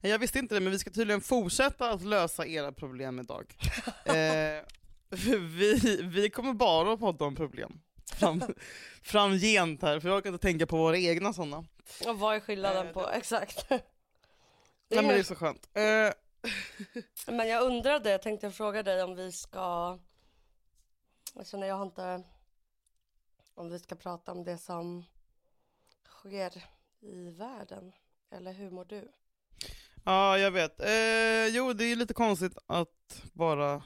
Jag visste inte det, men vi ska tydligen fortsätta att lösa era problem idag. eh, vi, vi kommer bara att podda om problem fram, framgent här, för jag orkar inte tänka på våra egna sådana. Och vad är skillnaden Eh, på, exakt. Nej men det är så skönt. Eh, Men jag undrade, jag tänkte fråga dig om vi ska, jag känner jag har inte, om vi ska prata om det som sker i världen. Eller hur mår du? Ja, jag vet. Eh, jo, det är lite konstigt att bara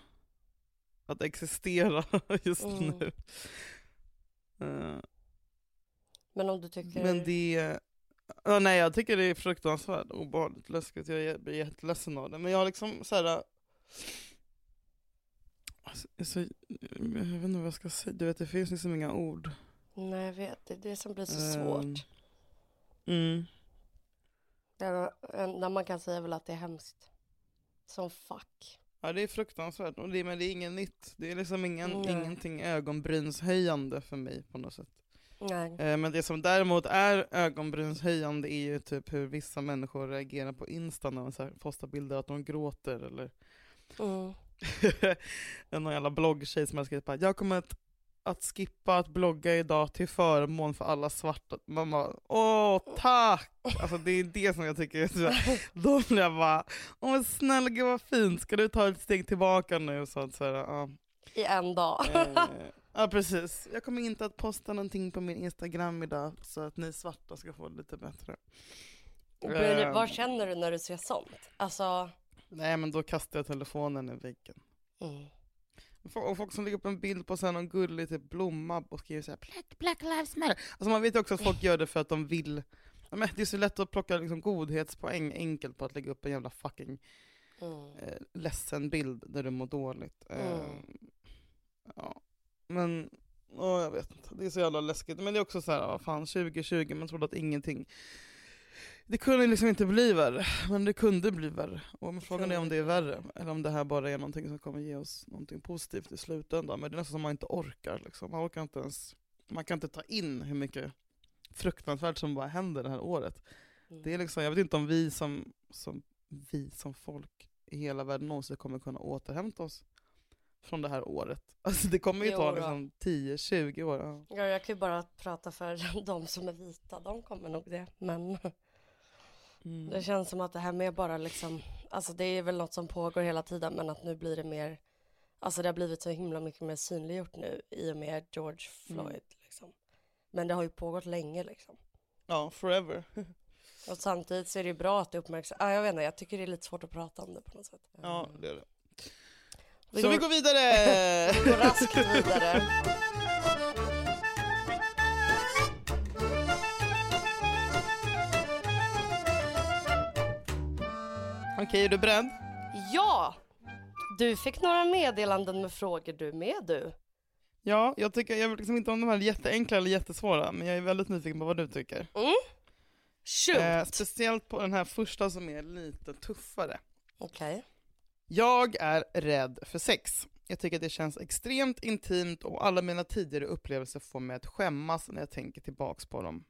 att existera just Mm. nu. Eh, Men om du tycker, men det... Ja, nej, jag tycker det är fruktansvärt obehagligt läskigt. Jag blir jätteledsen av det. Men jag har liksom så här... Alltså, så, jag vet inte vad jag ska säga. Du vet, det finns liksom inga ord. nej jag vet, det är det som blir så Ehm, svårt. Mm. Det enda man kan säga väl att det är hemskt. Som fuck. Ja det är fruktansvärt, och det, men det är inget nytt. Det är liksom ingen, Nej. ingenting ögonbrynshöjande för mig på något sätt. Nej. Eh, men det som däremot är ögonbrynshöjande är ju typ hur vissa människor reagerar på Insta när de så här postar bilder att de gråter eller Mm. någon jävla bloggtjej som har skrivit bara jag kommer att, att skippa att blogga idag till förmån för alla svarta. Man bara åh tack! Alltså det är det som jag tycker är så Då blir jag bara, åh men snälla gud vad fint, ska du ta ett steg tillbaka nu? Så att, så här, ja. I en dag. Eh, ja precis, jag kommer inte att posta någonting på min Instagram idag så att ni svarta ska få det lite bättre. Du, Ehm. vad känner du när du ser sånt? Alltså, Nej men då kastar jag telefonen i väggen. mm. Och folk som lägger upp en bild på så någon gullig typ blomma och skriver såhär black, black lives matter. Alltså man vet också att folk gör det för att de vill, men det är så lätt att plocka liksom godhetspoäng enkelt på att lägga upp en jävla fucking Mm. eh, ledsen bild där du mår dåligt. Eh, Mm. ja. Men, åh, jag vet inte, det är så jävla läskigt. Men det är också så här, ja, fan 2020, man trodde att ingenting det kunde liksom inte bli värre, men det kunde bli värre. Och frågan är om det är värre, eller om det här bara är någonting som kommer ge oss någonting positivt i slutändan. Men det är nästan som man inte orkar. Liksom. Man orkar inte ens, man kan inte ta in hur mycket fruktansvärt som bara händer det här året. Mm. Det är liksom, jag vet inte om vi som, som, vi som folk i hela världen någonsin kommer kunna återhämta oss från det här året. Alltså det kommer ju Jo ta liksom 10-20 år. Ja. Ja, jag kan ju bara prata för de som är vita, de kommer nog det. Men Mm. det känns som att det här med bara liksom, alltså det är väl något som pågår hela tiden men att nu blir det mer, alltså det har blivit så himla mycket mer synliggjort nu i och med George Mm. Floyd liksom. Men det har ju pågått länge liksom. ja, forever. Och samtidigt så är det ju bra att det uppmärksammas, ah, jag vet inte, jag tycker det är lite svårt att prata om det på något sätt. Ja, Mm. det är det. Vi Så går- vi går vidare! Vi går raskt vidare. Okej, är du beredd? Ja! Du fick några meddelanden med frågor du med du. Ja, jag tycker, jag vet liksom inte om de här är jätteenkla eller jättesvåra, men jag är väldigt nyfiken på vad du tycker. Shoot! Eh, speciellt på den här första som är lite tuffare. Okej. Jag är rädd för sex. Jag tycker att det känns extremt intimt och alla mina tidigare upplevelser får mig att skämmas när jag tänker tillbaks på dem.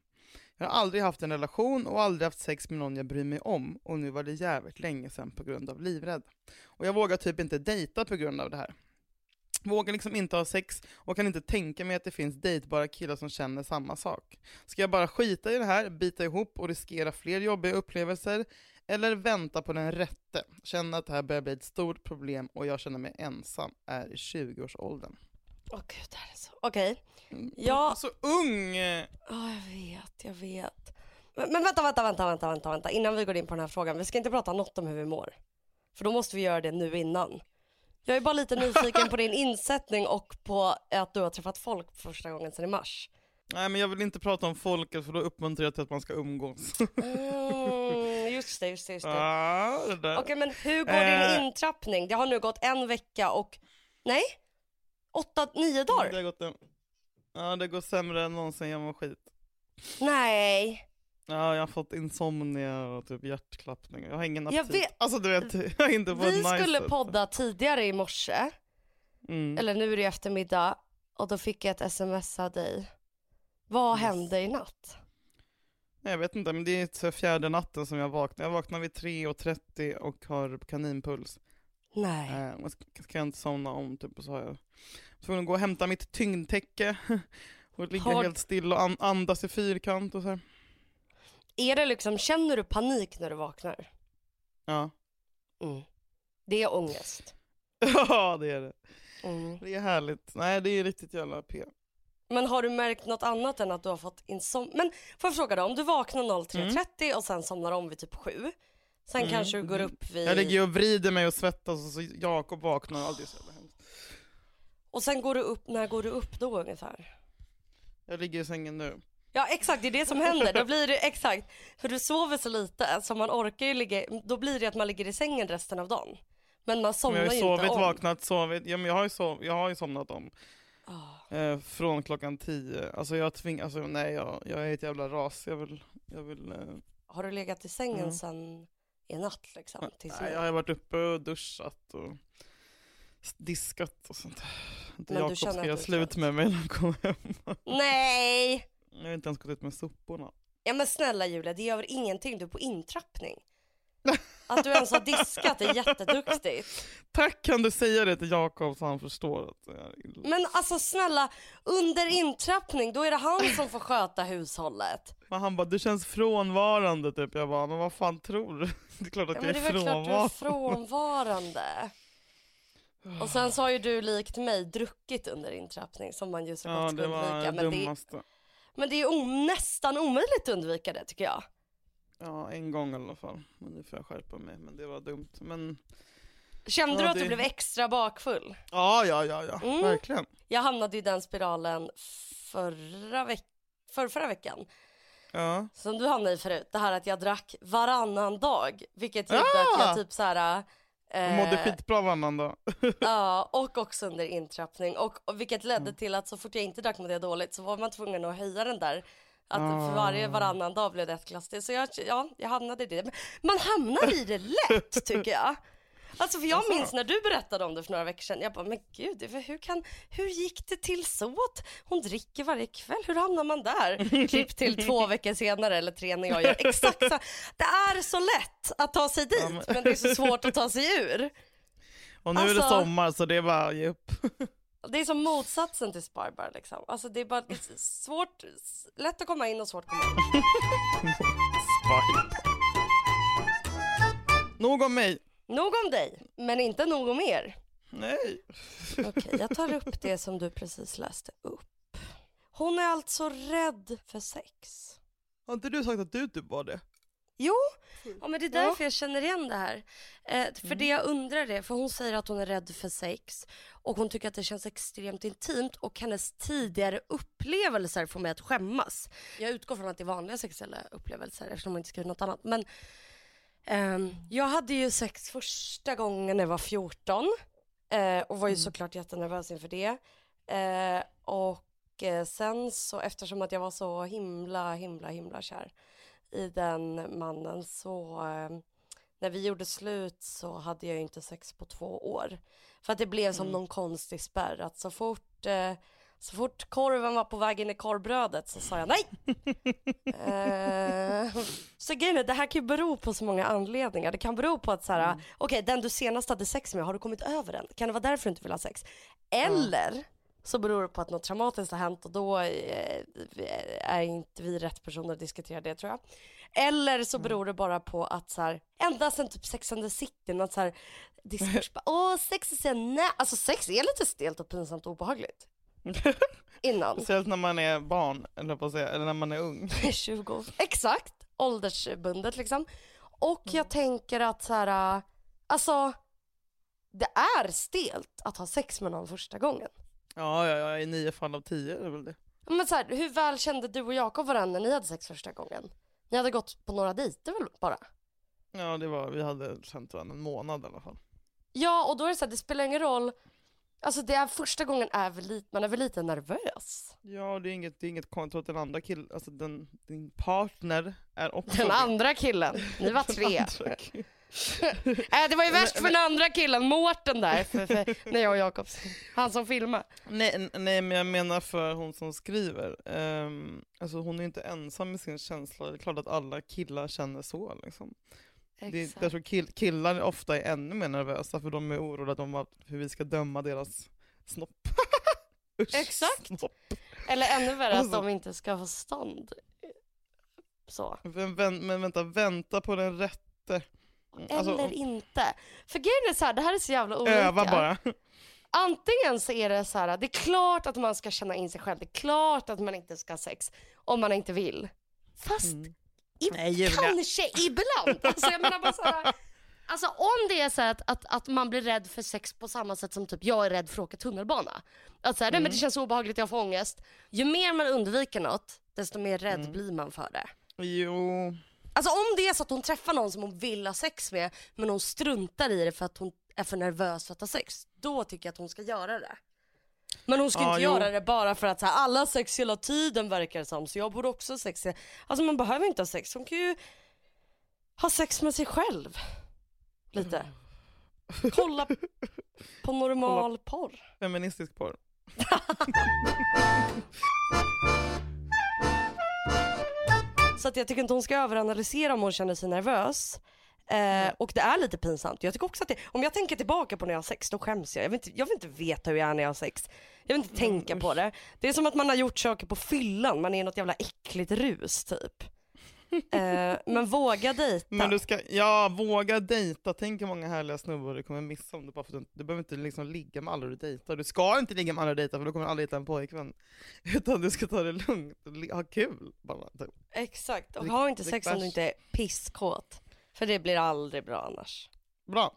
Jag har aldrig haft en relation och aldrig haft sex med någon jag bryr mig om och nu var det jävligt länge sedan på grund av livrädd. Och jag vågar typ inte dejta på grund av det här. Vågar liksom inte ha sex och kan inte tänka mig att det finns dejtbara killar som känner samma sak. Ska jag bara skita i det här, bita ihop och riskera fler jobbiga upplevelser? Eller vänta på den rätte? Känna att det här börjar bli ett stort problem och jag känner mig ensam, är i 20-årsåldern. Åh gud, det här är så... Okej. Mm, Ja. Så ung! Ja, jag vet, jag vet. Men, men vänta, vänta, vänta, vänta, vänta, vänta, innan vi går in på den här frågan. Vi ska inte prata något om hur vi mår. För då måste vi göra det nu innan. Jag är bara lite nyfiken på din insättning och på att du har träffat folk för första gången sedan i mars. Nej men jag vill inte prata om folket för då uppmuntrar jag till att man ska umgås. Mm, just det, just det, just det. ah, det. Okej, men hur går Eh. din intrappning? Det har nu gått en vecka och, nej, åtta, nio Det dagar? har gått en... Ja det går sämre än någonsin jag mår skit. Nej, Ja jag har fått insomnia och typ hjärtklappning. Jag har ingen Jag aptit. vet. Alltså du vet, jag är inte på vi nice skulle podda tidigare i morse, Mm. eller nu är det eftermiddag, och då fick jag ett sms av dig. Vad Yes. hände i natt? Jag vet inte, men det är så fjärde natten som jag vaknar. Jag vaknar vid 3.30 och har kaninpuls. Nej. Eh, och ska, jag inte somna om typ, och så har jag tvungen gå och hämta mitt tyngdtäcke och ligga Har- helt still och an- andas i fyrkant och så här. Är det liksom, känner du panik när du vaknar? Ja. Mm. Det är ångest. ja, det är det. Mm. Det är härligt. Nej, det är riktigt jävla p. Men har du märkt något annat än att du har fått insom... Men får jag fråga då, om du vaknar 03.30 och sen somnar om vid typ 7. Sen Mm. kanske du går upp vid... Jag ligger ju och vrider mig och svettas och så Jakob vaknar och allt är så jävla hemskt. Och sen går du upp, när går du upp då ungefär? Jag ligger i sängen nu. Ja exakt, det är det som händer. Då blir det exakt. För du sover så lite så man orkar ju ligga, då blir det att man ligger i sängen resten av dagen. Men man Men somnar jag har ju ju inte sovit, om. vaknat, sovit. Ja, men jag, har ju sov, jag har ju somnat om. Ah. Eh, från klockan 10. Alltså jag tvingas, alltså nej jag, jag är ett jävla ras. Jag vill, jag vill eh, Har du legat i sängen Mm. sen i natt liksom? Tills Nej, jag har varit uppe och duschat och diskat och sånt. Men Jakob ska göra slut med mig när han kommer hem. Nej! Jag har inte ens gått ut med soporna. Ja men snälla Julia, det gör väl ingenting, du är på intrappning. Att du ens har diskat är jätteduktigt. Tack kan du säga det till Jakob så han förstår att det är illa. Men alltså snälla, under intrappning då är det han som får sköta hushållet. Men han bara, du känns frånvarande typ. Jag bara, men vad fan tror du? Det är klart att Ja, jag men det är är klart du är frånvarande. frånvarande. Och sen så har ju du likt mig druckit under intrappning som man ju så Ja, gott ska det var undvika. det Men det, dummaste. men det är o- nästan omöjligt att undvika det tycker jag. Ja, en gång i alla fall. Men nu får jag skärpa mig. Men det var dumt. Men Kände Ja, du att det- du blev extra bakfull? ja, ja, ja, ja. Mm. Verkligen. Jag hamnade i den spiralen förra, veck- för förra veckan. Ja. Som du hamnade i förut. Det här att jag drack varannan dag. Vilket gjorde att Ah! jag typ så här. Jag mådde Eh, skitbra varannan dag. ja, och också under intrappning. Och, och vilket ledde Mm. till att så fort jag inte drack mådde jag dåligt så var man tvungen att höja den där. Att Ah. för varje varannan dag blev det ett glas till. Så jag, ja, jag hamnade i det. Men Man hamnar i det lätt tycker jag. Alltså för jag Jaså? minns när du berättade om det för några veckor sedan. Jag bara, men gud, hur, kan, hur gick det till så att hon dricker varje kväll? Hur hamnar man där? Klipp till två veckor senare eller tre när jag gör exakt så. Det är så lätt att ta sig dit, Ja, men- men det är så svårt att ta sig ur. Och nu är det Alltså- sommar så det är bara ge upp. Det är som motsatsen till Sparbar liksom. Alltså det är bara det är svårt, lätt att komma in och svårt att komma ut. Nog om mig. Nog om dig, men inte nog om er. Nej. Okej, jag tar upp det som du precis läste upp. Hon är alltså rädd för sex. Har inte du sagt att du typ var det? Jo, ja, men det är Ja. därför jag känner igen det här. Eh, för det jag undrar är, för hon säger att hon är rädd för sex och hon tycker att det känns extremt intimt och hennes tidigare upplevelser får mig att skämmas. Jag utgår från att det är vanliga sexuella upplevelser eftersom hon inte skriver något annat. Men ehm, jag hade ju sex första gången när jag var 14 eh, och var ju såklart jättenervös inför det. Eh, och eh, sen så eftersom att jag var så himla, himla, himla kär i den mannen så när vi gjorde slut så hade jag ju inte sex på två år. För att det blev som Mm. någon konstig spärr att så fort, så fort korven var på väg in i korvbrödet så sa jag nej. eh, så grejen är, det här kan ju bero på så många anledningar. Det kan bero på att så här, Mm. okej den du senast hade sex med, har du kommit över den? Kan det vara därför du inte vill ha sex? Eller så beror det på att något traumatiskt har hänt och då eh, är inte vi rätt personer att diskutera det tror jag. Eller så beror det bara på att så här, ända sen typ Sex and the City, något så här diskurs bara, åh sex är nej. Alltså sex är lite stelt och pinsamt och obehagligt. Innan. Speciellt när man är barn, eller på att säga, eller när man är ung. 20. Exakt, åldersbundet liksom. Och jag tänker att så här, alltså det är stelt att ha sex med någon första gången. Ja, ja, ja, i nio fall av tio är det väl det. Men så här, hur väl kände du och Jakob varandra när ni hade sex första gången? Ni hade gått på några dejter väl bara? Ja, det var, vi hade känt varandra en månad i alla fall. Ja, och då är det så här, det spelar ingen roll. Alltså det är första gången är väl lite, man är väl lite nervös. Ja, det är inget, det är inget konstigt att den andra killen, alltså den, din partner är också Den andra killen, ni var tre. äh, det var ju värst för den andra killen, Mårten där, för, för, när jag och Jakob, han som filmade. Nej, nej, men jag menar för hon som skriver. Ehm, alltså hon är inte ensam med sin känsla. Det är klart att alla killar känner så. Liksom. Det, jag tror kill, killar ofta är ännu mer nervösa för de är oroliga om hur vi ska döma deras snopp. Usch, Exakt. Snopp. Eller ännu värre Alltså- att de inte ska få stånd. Så. Men, men vänta, vänta på den rätte. Alltså, Eller inte. För grejen är så här, det här är så jävla olika. öva bara. Antingen så är det så här, det är klart att man ska känna in sig själv, det är klart att man inte ska ha sex om man inte vill. Fast Mm. I, Nej, Julia. kanske ibland. Alltså jag menar bara så här, Alltså om det är så att, att, att man blir rädd för sex på samma sätt som typ jag är rädd för att åka tunnelbana. Att så här, nej, men det känns obehagligt, jag får ångest. Ju mer man undviker något, desto mer rädd blir man för det. Jo, Alltså om det är så att hon träffar någon som hon vill ha sex med, men hon struntar i det för att hon är för nervös för att ha sex, då tycker jag att hon ska göra det. Men hon ska Ja, inte jo. göra det bara för att så här, alla har sex hela tiden verkar det som, så jag borde också ha sex. Alltså man behöver inte ha sex, hon kan ju ha sex med sig själv. Lite. Kolla på normal porr. feministisk porr. Så att jag tycker inte hon ska överanalysera om hon känner sig nervös. Eh, och det är lite pinsamt. Jag tycker också att det, om jag tänker tillbaka på när jag har sex, då skäms jag. Jag vill inte, jag vill inte veta hur jag är när jag har sex. Jag vill inte tänka på det. Det är som att man har gjort saker på fyllan, man är i något jävla äckligt rus typ. Eh, men våga dejta. Men du ska, ja, våga dejta. Tänk hur många härliga snubbar du kommer missa om du bara för du, du behöver inte liksom ligga med alla du dejtar. Du ska inte ligga med alla du dejtar för då kommer du aldrig hitta en pojkvän. Utan du ska ta det lugnt ha kul bara. Typ. Exakt, och ha inte sex om du inte är pisskåt. För det blir aldrig bra annars. Bra,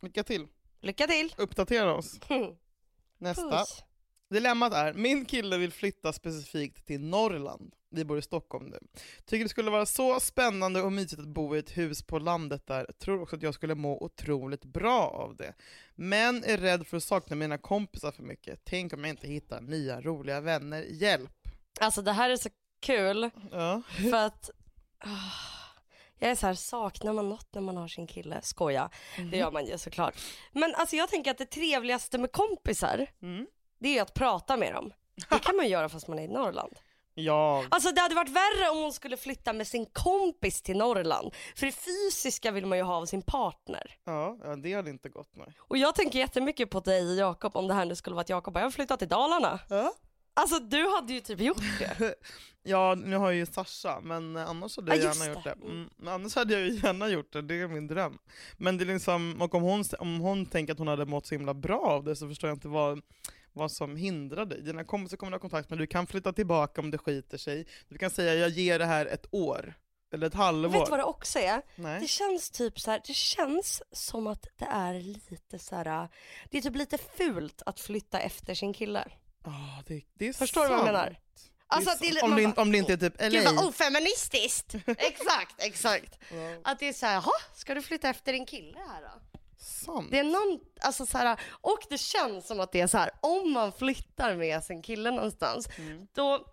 lycka till. Lycka till! Uppdatera oss. Nästa. Puss. Dilemmat är, min kille vill flytta specifikt till Norrland. Vi bor i Stockholm nu. Tycker det skulle vara så spännande och mysigt att bo i ett hus på landet där. Tror också att jag skulle må otroligt bra av det. Men är rädd för att sakna mina kompisar för mycket. Tänk om jag inte hittar nya roliga vänner. Hjälp! Alltså det här är så kul. Ja. För att ah, jag är så här, saknar man något när man har sin kille? Skoja, det gör man ju såklart. Men alltså jag tänker att det trevligaste med kompisar, Mm. det är att prata med dem. Det kan man göra fast man är i Norrland. Ja, Alltså det hade varit värre om hon skulle flytta med sin kompis till Norrland. För det fysiska vill man ju ha av sin partner. ja, ja, det hade inte gått nej. Och jag tänker jättemycket på dig Jakob om det här nu skulle vara att Jakob bara, jag har flyttat till Dalarna. Ja. Alltså du hade ju typ gjort det. ja, nu har jag ju Sasha, men eh, annars hade jag Ja, just gärna gjort det. det. Mm, annars hade jag ju gärna gjort det, det är min dröm. Men det är liksom, och om hon, om hon tänker att hon hade mått så himla bra av det så förstår jag inte vad, vad som hindrar dig. Dina kompisar kommer du ha kontakt med, du kan flytta tillbaka om det skiter sig. Du kan säga jag ger det här ett år, eller ett halvår. Vet du vad det också är? Det Nej. känns typ så här, det känns som att det är lite så här, det är typ lite fult att flytta efter sin kille. Ah, det, det är Förstår du vad jag sant. menar? Alltså det är sant. om, det, bara, inte- om det inte är typ LA. Gud vad ofeministiskt! exakt, exakt. Ja, Att det är så här, "Jaha, ska du flytta efter din kille här då? sant. Det är någon, alltså så här, och det känns som att det är så här, om man flyttar med sin kille någonstans, Mm. då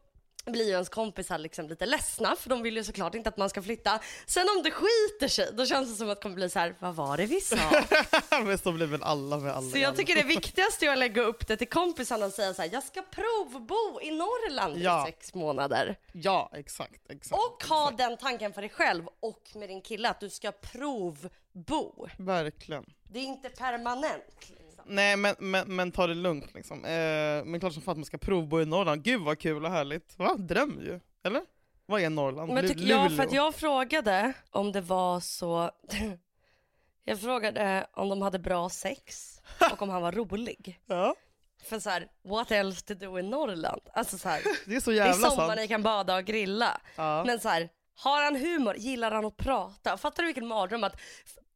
blir ju ens kompisar liksom lite ledsna för de vill ju såklart inte att man ska flytta. Sen om det skiter sig, då känns det som att det kommer bli så här, vad var det vi sa? men så blir väl alla med alla. Så jag tycker det viktigaste är att lägga upp det till kompisarna och säga så här, jag ska provbo i Norrland Ja. i sex månader. Ja, exakt. exakt Och ha den tanken för dig själv och med din kille att du ska provbo. Verkligen. Det är inte permanent. Liksom. Nej men, men, men ta det lugnt liksom. Eh, men klart som fan att man ska provbo i Norrland. Gud vad kul och härligt. Va? Dröm ju. Eller? Vad är Norrland? Men tycker jag, för att jag frågade om det var så, jag frågade om de hade bra sex och om han var rolig. Ja, För så här, what else to do in Norrland? Alltså så här, det är så det är jävla sommar sant. ni kan bada och grilla. Ja. Men så här, har han humor? Gillar han att prata? Fattar du vilken mardröm att,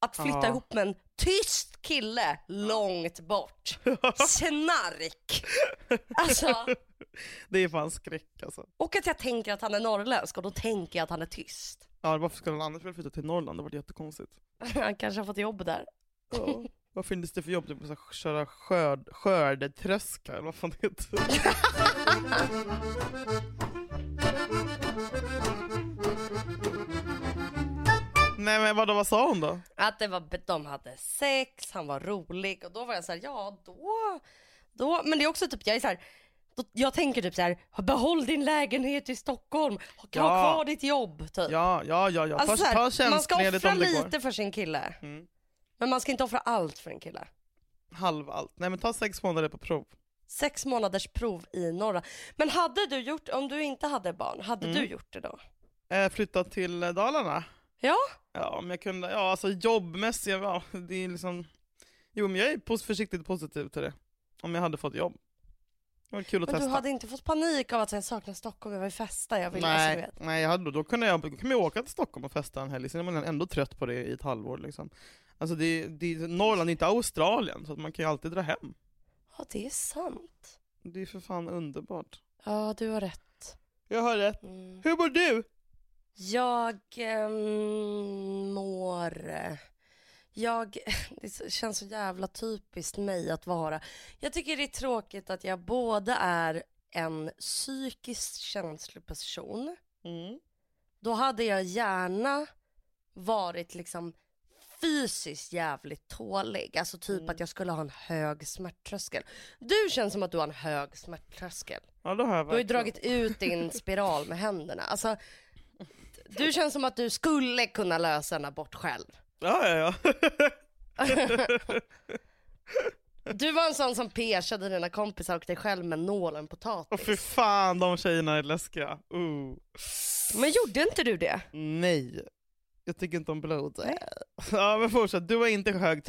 att flytta Ja. ihop med en tyst kille långt bort? Snark! Alltså, Det är fan skräck alltså. och att jag tänker att han är norrländsk och då tänker jag att han är tyst. Ja, varför skulle någon annars vilja flytta till Norrland? Det var jättekonstigt. Han kanske har fått jobb där. Ja. Vad finns det för jobb? Typ här, köra skörd, skördetröska eller vad fan det heter. Nej men vadå, vad sa hon då? Att det var, de hade sex, han var rolig och då var jag så här, ja då, då, men det är också typ, jag är så här, då, jag tänker typ så här, behåll din lägenhet i Stockholm, ha Ja. kvar ditt jobb typ. Ja, ja, ja, ja. Alltså, ta, ta man ska offra lite för sin kille, Mm. men man ska inte offra allt för en kille. Halv allt. Nej men ta sex månader på prov. Sex månaders prov i norra. Men hade du gjort, om du inte hade barn, hade Mm. du gjort det då? Eh, flytta till Dalarna? Ja. Ja, om jag kunde, ja alltså jobbmässigt, ja det är liksom... Jo men jag är försiktigt positiv till det. Om jag hade fått jobb. Det var kul att Men du hade inte fått panik av att jag saknar Stockholm, jag vill festa, jag vill, alltså, Nej, vet. nej jag hade, då kunde jag, då kunde jag åka till Stockholm och festa en helg, sen är man ändå trött på det i ett halvår liksom. Alltså det, det, Norrland är inte Australien, så att man kan ju alltid dra hem. Ja, det är sant. Det är för fan underbart. Ja, du har rätt. Jag har rätt. Mm. Hur mår du? Jag ehm, mår... Jag, det känns så jävla typiskt mig att vara. Jag tycker det är tråkigt att jag både är en psykiskt känslig person. Mm. Då hade jag gärna varit liksom fysiskt jävligt tålig. Alltså typ Mm. att jag skulle ha en hög smärttröskel. Du känns som att du har en hög smärttröskel. Ja det har jag Du har ju dragit ut din spiral med händerna. Alltså, du känns som att du skulle kunna lösa en abort själv. Ja ja ja. Du var en sån som peshade dina kompisar och dig själv med nålen Åh potatis. fy fan de tjejerna är läskiga. Uh. Men gjorde inte du det? Nej. Jag tycker inte om blod. Nej. Ja men fortsätt, du var inte hög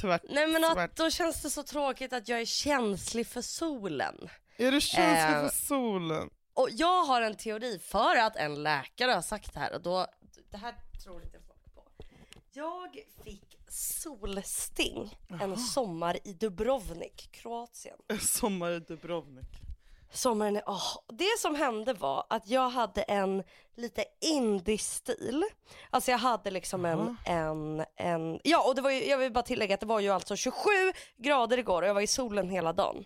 tvärt. Nej men att, då känns det så tråkigt att jag är känslig för solen. Är du känslig Eh. för solen? Och jag har en teori för att en läkare har sagt det här och då, det här tror inte folk på. Jag fick solsting en sommar i Dubrovnik, Kroatien. Sommar i Dubrovnik. Sommaren är, åh, det som hände var att jag hade en lite indie-stil. Alltså jag hade liksom en, en, en, ja och det var ju, jag vill bara tillägga att det var ju alltså 27 grader igår och jag var i solen hela dagen.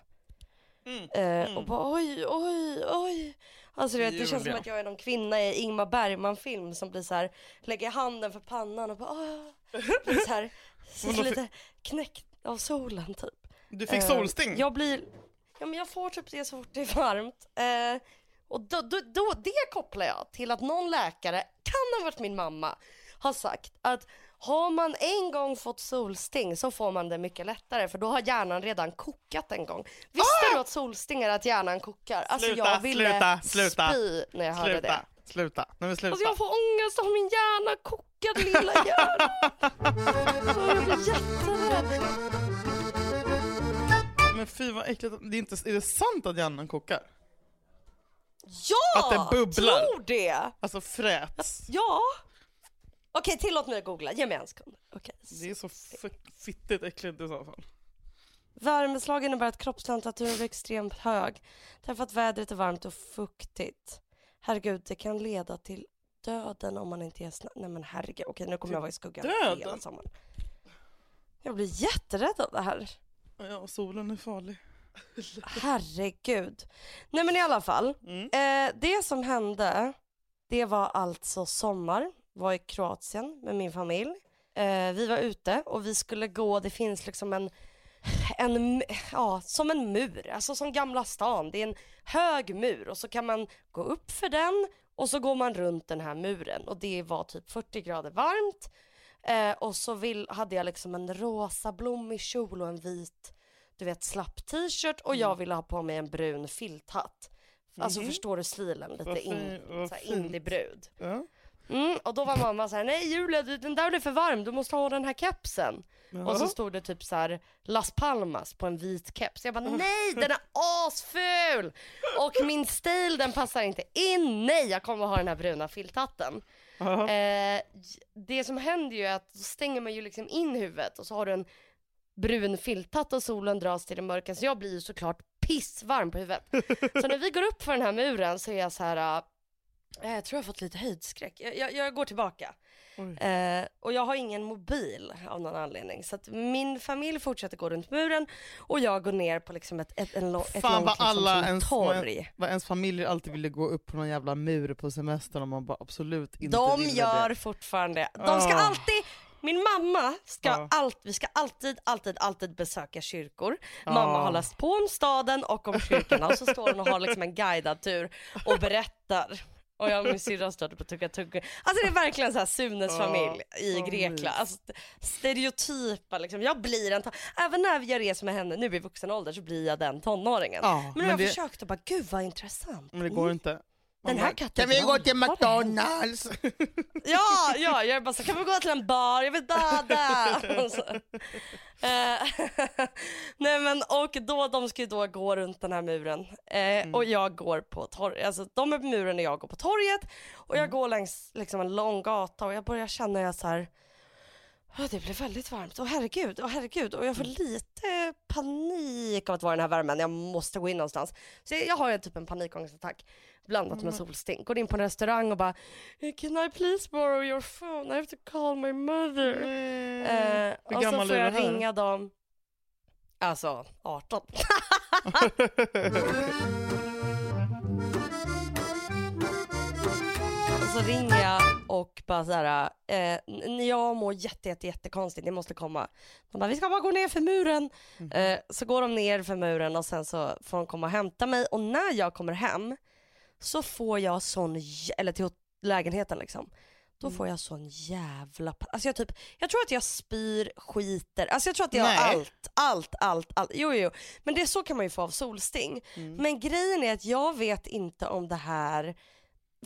Mm. Eh, och bara oj, oj, oj. Alltså du vet, det känns som att jag är någon kvinna i Ingmar Bergman-film som blir så här, lägger handen för pannan och bara åh. Blir så här, så lite knäckt av solen typ. Du fick Eh, solsting? Jag blir, ja men jag får typ det så fort det är varmt. Eh, och då, då, då, det kopplar jag till att någon läkare, kan ha varit min mamma, har sagt att har man en gång fått solsting så får man det mycket lättare för då har hjärnan redan kokat en gång. Visste du att solsting är att hjärnan kokar? Alltså Ah! Sluta, jag ville sluta, sluta. spy när jag hörde Sluta, det. sluta. Men sluta. Alltså jag får ångest av min hjärna kokad lilla hjärna. Så jag blir jätterädd. Men fy vad äckligt. Det är, inte, är det sant att hjärnan kokar? Ja! Att det bubblar. tror det! Alltså fräts. Ja. Okej, tillåt mig att googla. Ge mig en sekund. Okej. Det är så f- fittigt äckligt i så fall. Värmeslag innebär att kroppstemperaturen blir extremt hög. Därför att vädret är varmt och fuktigt. Herregud, det kan leda till döden om man inte är snabb. Nej men herregud, okej nu kommer jag vara i skuggan döden? hela sommaren. Jag blir jätterädd av det här. Ja, solen är farlig. Herregud. Nej men i alla fall. Mm. Eh, det som hände, det var alltså sommar. Var i Kroatien med min familj. Eh, vi var ute och vi skulle gå, det finns liksom en, en, ja, som en mur, alltså som Gamla stan. Det är en hög mur och så kan man gå upp för den och så går man runt den här muren och det var typ 40 grader varmt. Eh, och så vill, hade jag liksom en rosa blommig kjol och en vit du vet slapp t-shirt och jag ville ha på mig en brun filthatt. Alltså Mhm. förstår du stilen? Lite in, indiebrud. Ja. Mm, och då var mamma så här: nej Julia den där blir för varm, du måste ha den här kepsen. Och så stod det typ så här Las Palmas på en vit keps. Jag bara nej den är asful! Och min stil den passar inte in, nej jag kommer ha den här bruna filthatten. Eh, det som händer ju är att då stänger man ju liksom in huvudet och så har du en brun filthatt och solen dras till det mörka så jag blir ju såklart pissvarm på huvudet. Så när vi går upp för den här muren så är jag så här. Eh, Jag tror jag har fått lite höjdskräck. Jag, jag, jag går tillbaka. Eh, och jag har ingen mobil av någon anledning. Så att min familj fortsätter gå runt muren och jag går ner på liksom ett, ett, en lång, ett Fan långt vad liksom, alla ens, torg. vad ens familjer alltid ville gå upp på någon jävla mur på semestern och man bara absolut inte De gör det. fortfarande, de ska Ah. alltid min mamma ska Ja. allt, vi ska alltid, alltid, alltid besöka kyrkor. Ja. Mamma har läst på om staden och om kyrkorna och så står hon och har liksom en guidad tur och berättar. Och jag och min syrra står typ och tuggar tuggor. Alltså det är verkligen så här Sunes familj i vad Grekland. Alltså, stereotypa liksom. Jag blir en, även när jag reser med henne nu i vuxen ålder så blir jag den tonåringen. Ja, men men, jag har det, försökt och bara gud vad intressant. men det går inte. Den här katten Kan vi gå till vad har hänt?" McDonalds? Ja, ja, jag är bara så kan vi gå till en bar, jag vill bada. Eh, Nej men och då, de ska ju då gå runt den här muren eh, och jag går på torget, alltså de är på muren och jag går på torget och jag går längs liksom en lång gata och jag börjar känna jag så här "Åh, det blir väldigt varmt, åh herregud, åh herregud och jag får lite panik av att vara i den här värmen, jag måste gå in någonstans. Så jag, har typ en panikångestattack blandat med solsting. Går in på en restaurang och bara Can I please borrow your phone? I have to call my mother. Nej. Eh, och så får jag ringa dem. Alltså 18. så ringer jag och bara så här, eh, jag mår jätte, jätte, jättekonstigt, ni måste komma. De bara, vi ska bara gå ner för muren. Mhm. Eh, så går de ner för muren och sen så får de komma och hämta mig och när jag kommer hem så får jag sån, eller till lägenheten liksom. Då Mm. får jag sån jävla Alltså jag typ, jag tror att jag spyr, skiter, alltså jag tror att jag har allt, allt, allt, allt. Jo, jo, men det så kan man ju få av solsting. Mm. Men grejen är att jag vet inte om det här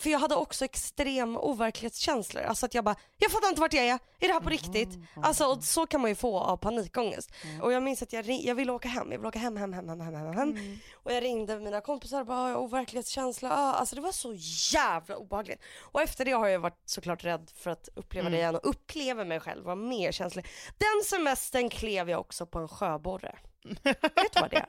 för jag hade också extrem overklighetskänslor. Alltså att jag bara, jag fattar inte vart jag är. Är det här på riktigt? Alltså och så kan man ju få av panikångest. Och jag minns att jag, jag ville åka hem. Jag ville åka hem, hem, hem, hem, hem, hem. Mm. Och jag ringde mina kompisar och bara, "Ah, jag har overklighetskänsla. Ah, Alltså det var så jävla obehagligt. Och efter det har jag varit såklart rädd för att uppleva det igen och upplever mig själv vara mer känslig. Den semestern klev jag också på en sjöborre. Vet du vad det är?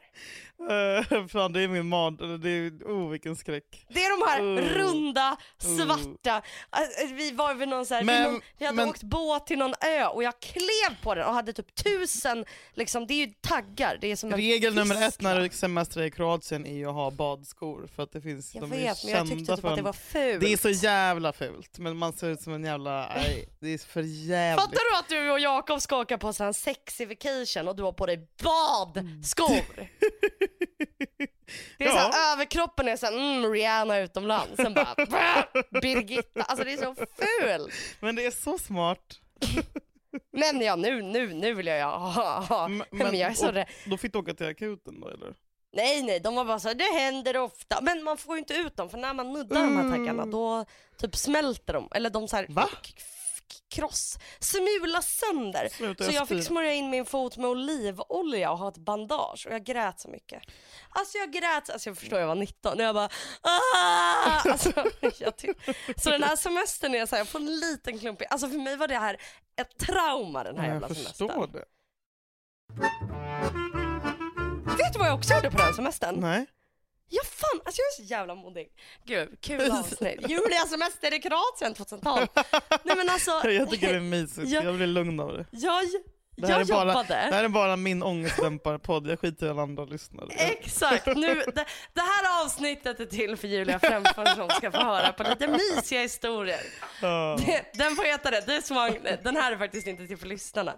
Eh, fan det är min eller det är, oh vilken skräck. Det är de här Uh. runda, Uh. svarta, Alltså, vi var vid någon så här, Men- vid någon, vi hade men- åkt båt till någon ö och jag klev på den och hade typ tusen, liksom, det är ju taggar, det är som Regel nummer ett när du semestrar i Kroatien är ju att ha badskor för att det finns, Jag de är vet men jag tyckte typ för att det var fult. Det är så jävla fult, men man ser ut som en jävla, nej, det är för jävligt. Fattar du att du och Jakob ska åka på en sexy vacation och du har på dig badskor? Det är Ja. såhär, överkroppen är såhär, mm, Rihanna utomlands, sen bara, Birgitta, alltså det är så fult. Men det är så smart. Men ja, nu, nu, nu vill jag ha, ha, ha. M- Men, jag är så rädd. Då fick du åka till akuten då eller? Nej nej, de var bara så här, det händer ofta. Men man får ju inte ut dem för när man nuddar de här taggarna då typ smälter de. Eller de så här Va? K- k- kross, smula sönder. Sluta, Så jag spyr. fick smörja in min fot med olivolja och ha ett bandage och jag grät så mycket. Alltså jag grät, alltså jag förstår jag var 19 och jag bara ah! alltså, jag Så den här semestern är så här, jag får en liten klump i, alltså för mig var det här ett trauma den här Ja, jävla jag semestern. förstår det. Vet du vad jag också gjorde på den semestern? Nej. Ja fan, alltså jag är så jävla modig. Gud, kul avsnitt. Julia semester i Kroatien 2012. Nej men alltså, Jag tycker det är mysigt, Ja. jag blir lugn av det. jag, Det jag är bara, jobbade. det här är bara min ångestdämparpodd, jag skiter i alla andra lyssnare. Exakt, nu, det, det här avsnittet är till för Julia Fränfors som ska få höra på lite mysiga historier. Ja. Det- Den får heta det, det är den här är faktiskt inte till för lyssnarna.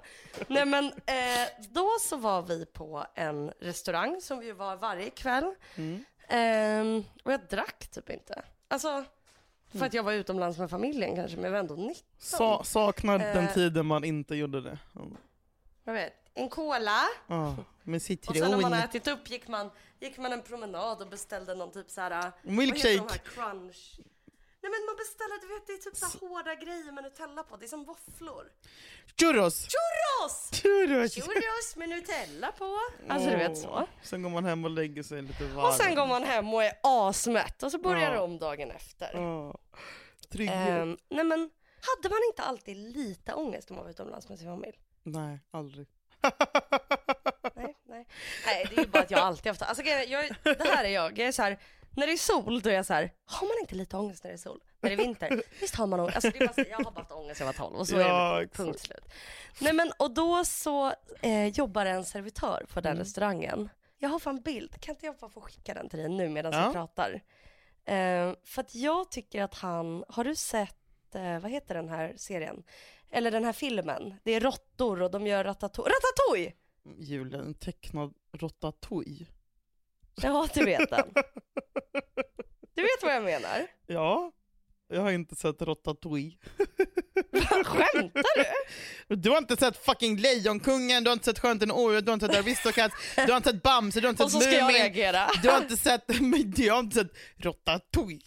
Nej men eh, då så var vi på en restaurang som vi var varje kväll. Mm. Ehm, och jag drack typ inte. Alltså, för att jag var utomlands med familjen kanske, men jag var ändå 19. Sa, saknar den Eh. tiden man inte gjorde det. Mm. Jag vet, en cola. Ja, med Och sen när citron. man har ätit upp gick man, gick man en promenad och beställde någon typ såhär, vad heter de Milkshake. här crunch? Nej men man beställer, du vet det är typ så här hårda grejer med Nutella på, det är som våfflor. Churros! Churros! Churros! Churros med Nutella på. Alltså du vet så. Sen går man hem och lägger sig lite varmt. Och sen går man hem och är asmätt och så börjar Ja. det om dagen efter. Ja. Trygghet. Ehm, nej men, hade man inte alltid lite ångest om man var utomlands med sin familj? Nej, aldrig. Nej, nej. Nej, det är ju bara att jag alltid haft, alltså jag, det här är jag, jag är så här, När det är sol då är jag så här, har man inte lite ångest när det är sol? När det är vinter? Visst har man ångest? Alltså, det är bara så, jag har bara haft ångest när jag var 12 och så Ja, är det punkt slut. Nej men och då så eh, jobbar en servitör på den Mm. restaurangen. Jag har fan bild, kan inte jag bara få skicka den till dig nu medan Ja. vi pratar? Eh, för att jag tycker att han, har du sett, eh, vad heter den här serien? Eller den här filmen? Det är råttor och de gör ratatouille. Ratatouille! Julia, en tecknad ratatouille. Ja, du vet den. Du vet vad jag menar? Ja, jag har inte sett ratatouille. Skämtar du? Du har inte sett fucking Lejonkungen, du har inte sett Skönheten och du har inte sett Aristocats, du har inte sett Bamse, du har inte Och så sett ska jag Mumin. reagera. Du har inte sett, men du har inte sett Ratatouille.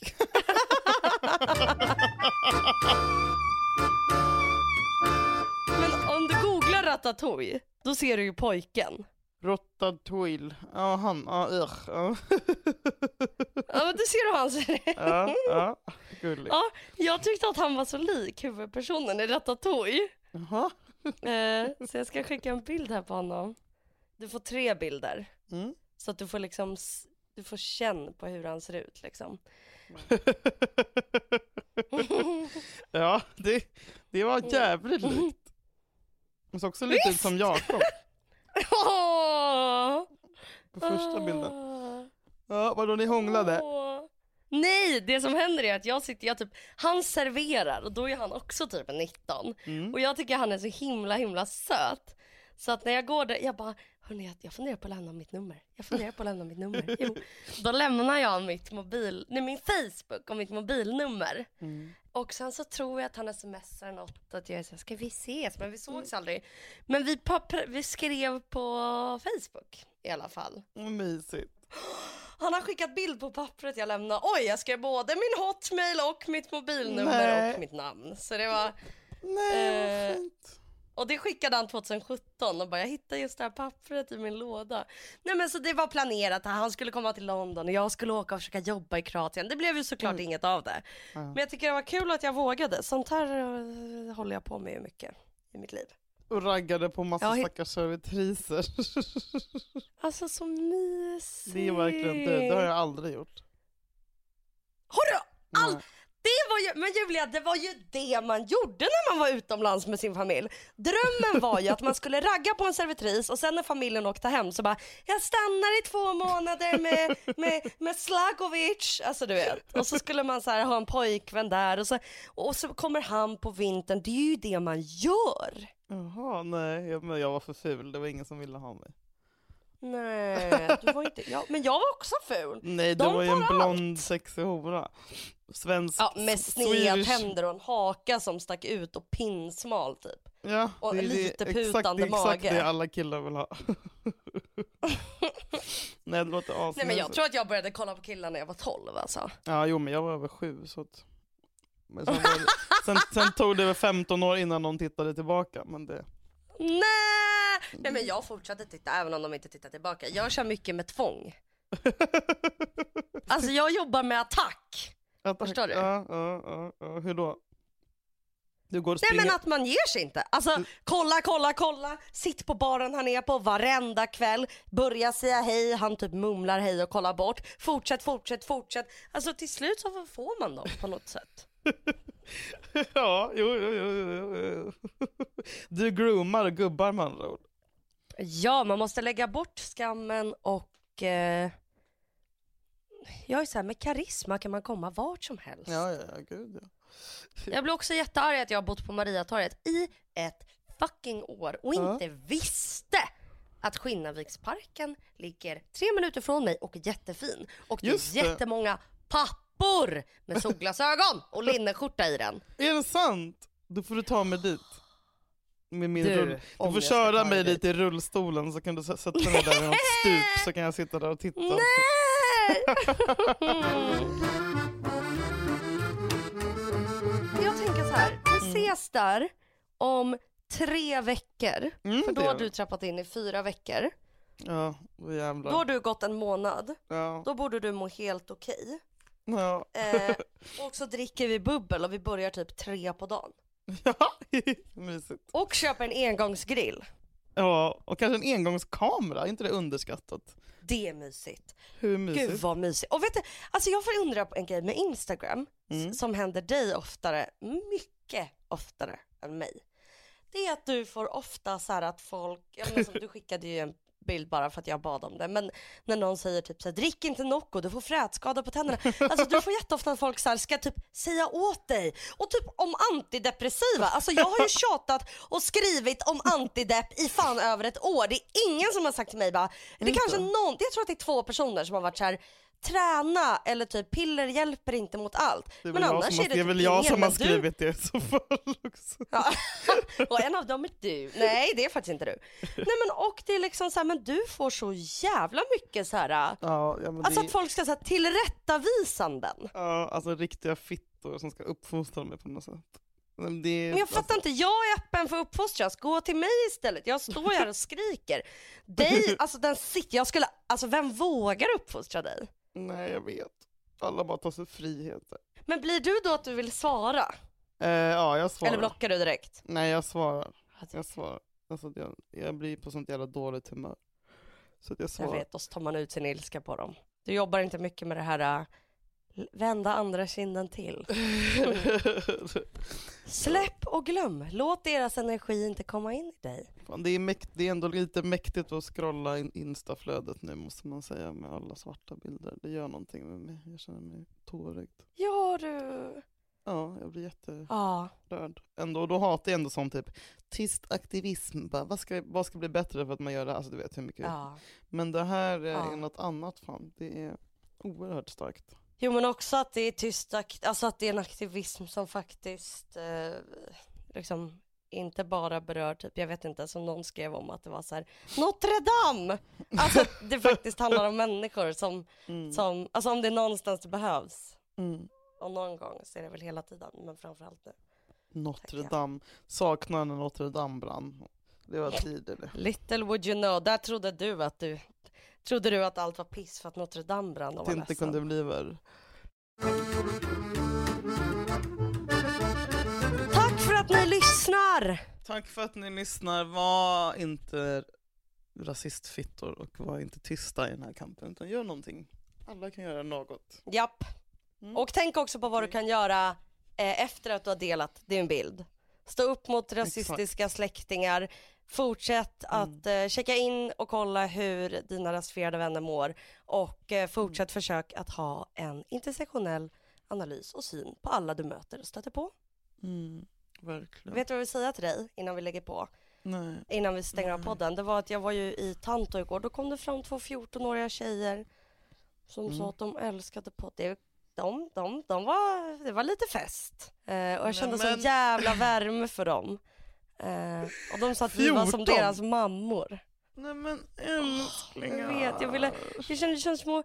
Men om du googlar ratatouille, då ser du ju pojken. Ratatouille, ja han, ja ugh. Ja, Ja men du ser hur han ser ut. ja, ja. gulligt. Ja, jag tyckte att han var så lik huvudpersonen i Ratatouille. Jaha. Eh, så jag ska skicka en bild här på honom. Du får tre bilder. Mm. Så att du får liksom, du får känn på hur han ser ut liksom. ja, det, det var jävligt likt. Det såg också lite ut som Jakob Åh! på första bilden. Ja, vadå ni hånglade? Åh. Nej, det som händer är att jag sitter, jag typ, han serverar och då är han också typ 19. Mm. Och jag tycker han är så himla himla söt. Så att när jag går där, jag bara, hörni jag- jag funderar på att lämna mitt nummer. Jag funderar på att lämna mitt nummer. Jo. Då lämnar jag mitt mobil, nej min Facebook och mitt mobilnummer. Mm. Och sen så tror jag att han smsar något att jag här, ska vi ses? Men vi sågs aldrig. Men vi, vi skrev på Facebook i alla fall. Vad mysigt. Han har skickat bild på pappret jag lämnade. Oj, jag skrev både min hotmail och mitt mobilnummer Nej. och mitt namn. Så det var, Nej, vad Eh, fint. Och det skickade han 2017 och bara jag hittade just det här pappret i min låda. Nej men så det var planerat att han skulle komma till London och jag skulle åka och försöka jobba i Kroatien. Det blev ju såklart Mm. inget av det. Ja. Men jag tycker det var kul att jag vågade. Sånt här eh, håller jag på med mycket i mitt liv. Och raggade på massa Ja, stackars servitriser. Alltså så mysigt. det är verkligen du, det har jag aldrig gjort. Har du all... Det var ju, men Julia, det var ju det man gjorde när man var utomlands med sin familj. Drömmen var ju att man skulle ragga på en servitris och sen när familjen åkte hem så bara jag stannar i två månader med, med, med Slagovic, alltså du vet. Och så skulle man så här ha en pojkvän där och så, och så kommer han på vintern, det är ju det man gör. Jaha, nej, jag, men jag var för ful, det var ingen som ville ha mig. Nej, du var inte, ja, men jag var också ful. Nej, det De var ju en blond sexig hora. Svensk... Ja, med sneda tänder och en haka som stack ut och pinsmal typ. Ja, och det är lite det, exakt, putande det är exakt mage. det alla killar vill ha. nej, det låter Nej men jag asmysigt. tror att jag började kolla på killar när jag var 12 alltså. Ja, jo men jag var över sju så att... Men sen, det... sen, sen tog det väl 15 år innan någon tittade tillbaka, men det... Nej! Nej men jag fortsatte titta även om de inte tittar tillbaka. Jag kör mycket med tvång. Alltså jag jobbar med attack. Ja, tack. Förstår du? Ja, ja, ja, ja, hur då? Du går och Nej men att man ger sig inte. Alltså kolla, kolla, kolla. Sitt på baren han är på varenda kväll. Börja säga hej, han typ mumlar hej och kollar bort. Fortsätt, fortsätt, fortsätt. Alltså till slut så får man dem på något sätt. ja, jo, jo, jo, jo, jo. Du groomar gubbar med andra ord. Ja, man måste lägga bort skammen och eh, jag är så här, med karisma kan man komma vart som helst. Ja, ja, ja, gud ja. Jag blir också jättearg att jag har bott på Mariatorget i ett fucking år och Ja. inte visste att Skinnarviksparken ligger tre minuter från mig och är jättefin. Och det Just är jättemånga pappor med solglasögon och linneskjorta i den. Är det sant? Då får du ta mig dit. Med min Du, rull. Du får köra mig dit i rullstolen så kan du sätta mig där i något stup så kan jag sitta där och titta. Nej! Jag tänker så här, vi ses där om tre veckor. Mm, För då har du trappat in i fyra veckor. Ja, vad jävlar. Då har du gått en månad. Ja. Då borde du må helt okej. Ja. Eh, och så dricker vi bubbel och vi börjar typ tre på dagen. ja, mysigt. Och köper en engångsgrill. Ja, och kanske en engångskamera, är inte det underskattat? Det är mysigt. Hur mysigt? Gud vad mysigt. Och vet du, alltså jag får undra på en grej med Instagram Mm. som händer dig oftare, mycket oftare än mig. Det är att du får ofta så här att folk, ja, men som du skickade ju en bild bara för att jag bad om det, men när någon säger typ så här, drick inte Nocco, du får frätskada på tänderna. Alltså du får jätteofta att folk så här, ska typ säga åt dig. Och typ om antidepressiva, alltså jag har ju tjatat och skrivit om antidepp i fan över ett år. Det är ingen som har sagt till mig bara, det kanske någon, jag tror att det är två personer som har varit så här träna eller typ piller hjälper inte mot allt. Det är Men annars har, är det det är typ väl jag ingen, som har men du- skrivit det i så fall också. Ja. och en av dem är du. Nej det är faktiskt inte du. Nej men och det är liksom så här, men du får så jävla mycket så här. Ja, ja, Alltså det, att folk ska säga tillrättavisanden. ja, alltså riktiga fittor som ska uppfostra mig på något sätt. Men, det, Men jag fattar inte, jag är öppen för uppfostran, gå till mig istället. Jag står här och skriker. Dig, alltså den sitter, jag skulle, alltså vem vågar uppfostra dig? Nej, jag vet. Alla bara tar sig friheter. Men blir du då att du vill svara? Eh, ja, jag svarar. Eller blockar du direkt? Nej, jag svarar. Jag svarar. Alltså, jag, jag blir på sånt jävla dåligt humör. Så att jag Jag svarar. vet, och så tar man ut sin ilska på dem. Du jobbar inte mycket med det här äh, vända andra kinden till. Släpp och glöm, låt deras energi inte komma in i dig. Fan, det, är mäkt, det är ändå lite mäktigt att scrolla in instaflödet nu måste man säga med alla svarta bilder. Det gör någonting med mig. Jag känner mig tårögd. Ja du. Ja, jag blir jätterörd. Ja. Ändå, och då hatar jag ändå sån typ tyst aktivism. Bara, vad, ska, vad ska bli bättre för att man gör det här? Alltså du vet hur mycket. ja. Men det här är Ja. något annat fan. Det är oerhört starkt. Jo men också att det är tyst, alltså att det är en aktivism som faktiskt eh, liksom inte bara berör typ, jag vet inte, som någon skrev om att det var så här Notre Dame! Alltså det faktiskt handlar om människor som, Mm. som, alltså om det är någonstans det behövs. Mm. Och någon gång så är det väl hela tiden, men framförallt nu. Notre. Dame. Saknar när Notre Dame brann. Det var tider det. Little would you know, där trodde du att du Trodde du att allt var piss för att Notre Dame brann och var det inte ledsen? kunde bli värre. Tack för att ni lyssnar! Tack för att ni lyssnar. Var inte rasistfittor och var inte tysta i den här kampen, utan gör någonting. Alla kan göra något. Japp. Mm. Och tänk också på vad du kan göra eh, efter att du har delat din bild. Stå upp mot rasistiska släktingar. Fortsätt Mm. att eh, checka in och kolla hur dina rasifierade vänner mår. Och eh, fortsätt försök att ha en intersektionell analys och syn på alla du möter och stöter på. Mm, verkligen. Vet du vad jag vill säga till dig innan vi lägger på? Nej. Innan vi stänger av podden. Det var att jag var ju i Tanto igår. Då kom det fram två 14-åriga tjejer som Mm. sa att de älskade podd. Det- De, de, de var, det var lite fest. Eh, och jag kände Nej, sån men- jävla värme för dem. Eh, och de sa att vi var som 14? deras mammor. Nej men älsklingar. Jag vet, jag ville, jag kände det kändes små,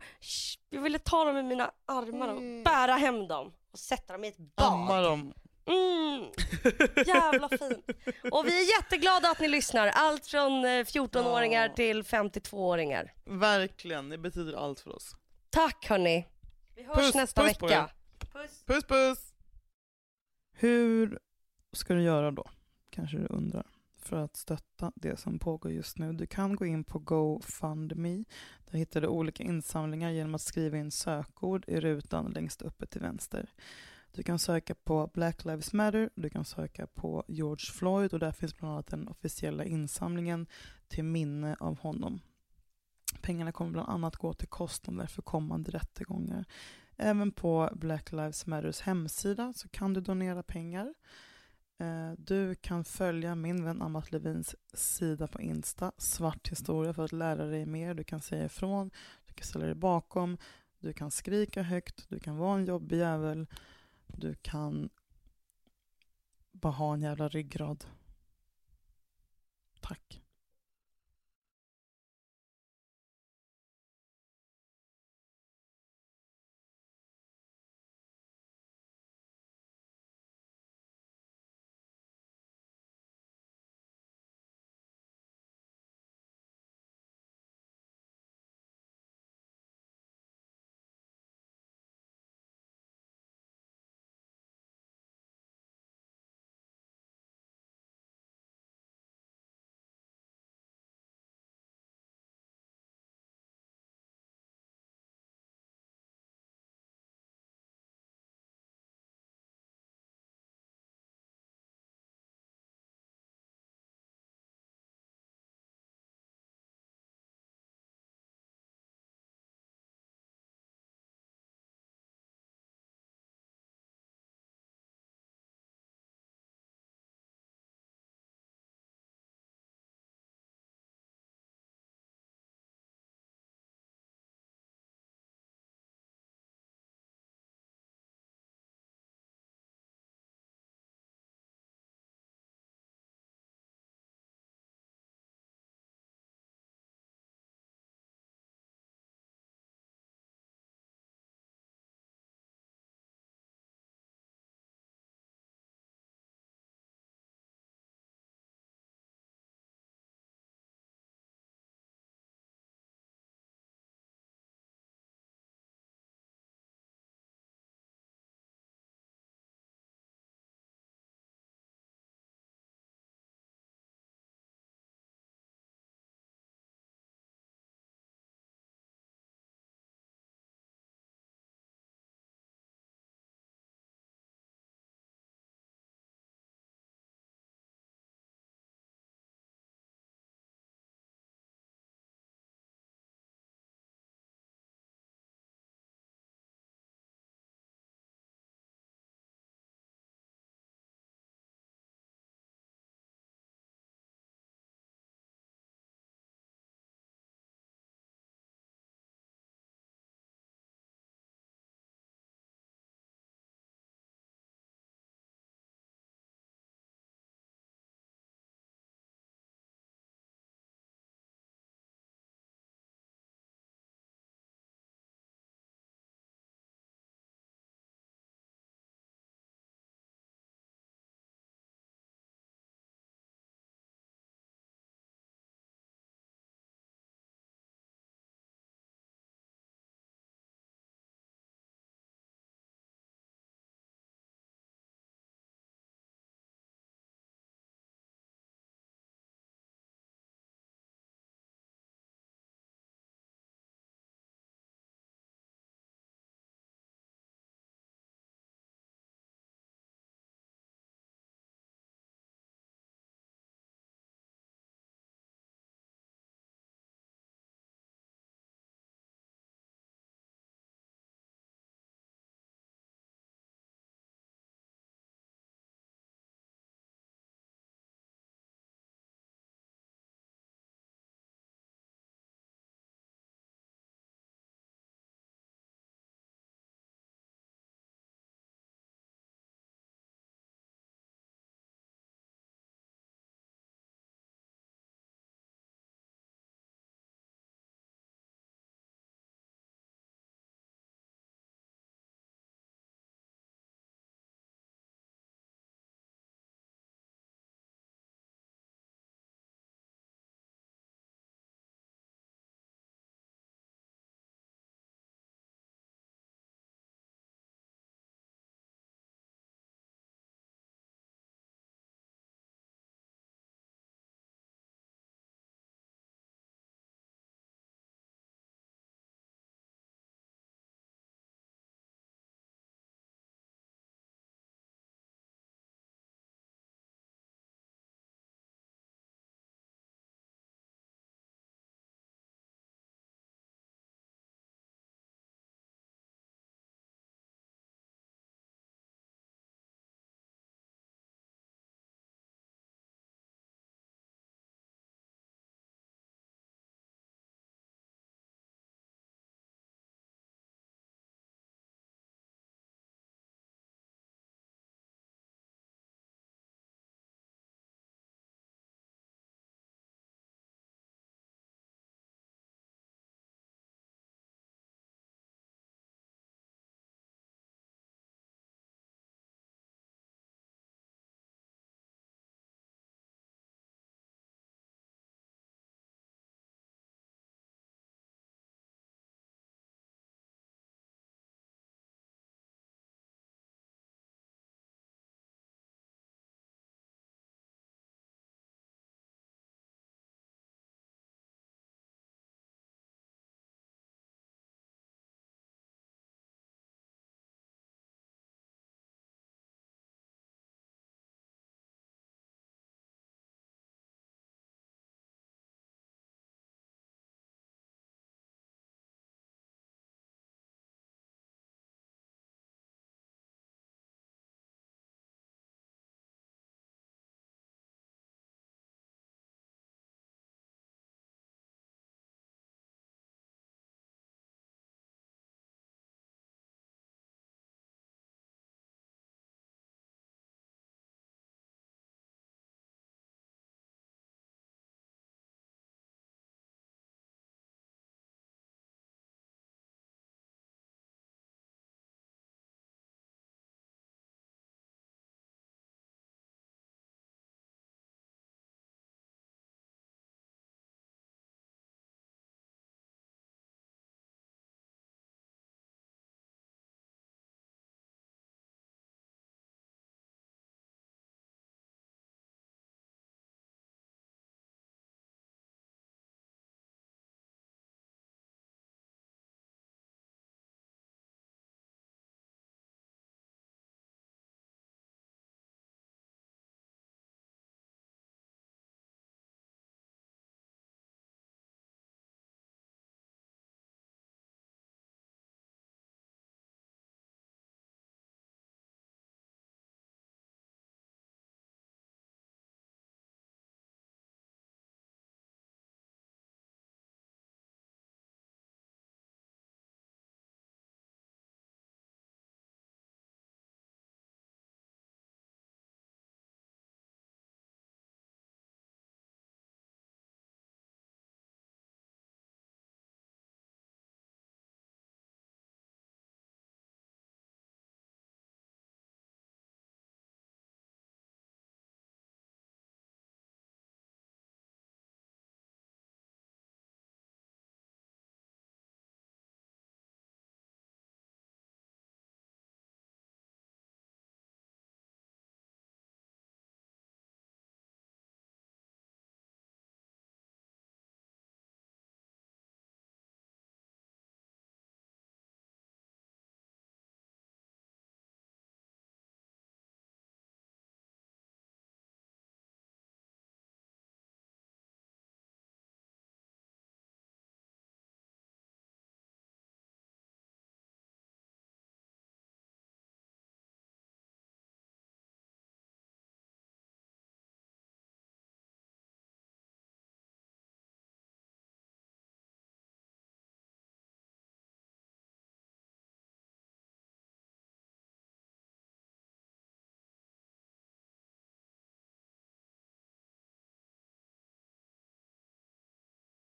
jag ville ta dem i mina armar och Mm. bära hem dem och sätta dem i ett Amma bad. dem. Mm, jävla fint. Och vi är jätteglada att ni lyssnar. Allt från eh, 14-åringar Ja. till 52-åringar. Verkligen, det betyder allt för oss. Tack hörni. Vi hörs Puss, nästa puss på vecka. Puss. Puss puss! Hur ska du göra då? Kanske du undrar. För att stötta det som pågår just nu. Du kan gå in på GoFundMe. Där hittar du olika insamlingar genom att skriva in sökord i rutan längst uppe till vänster. Du kan söka på Black Lives Matter, du kan söka på George Floyd och där finns bland annat den officiella insamlingen till minne av honom. Pengarna kommer bland annat gå till kostnader för kommande rättegångar. Även på Black Lives Matters hemsida så kan du donera pengar. Eh, du kan följa min vän Amat Levins sida på Insta, Svart historia, för att lära dig mer. Du kan säga ifrån, du kan ställa dig bakom, du kan skrika högt, du kan vara en jobbig jävel, du kan bara ha en jävla ryggrad. Tack.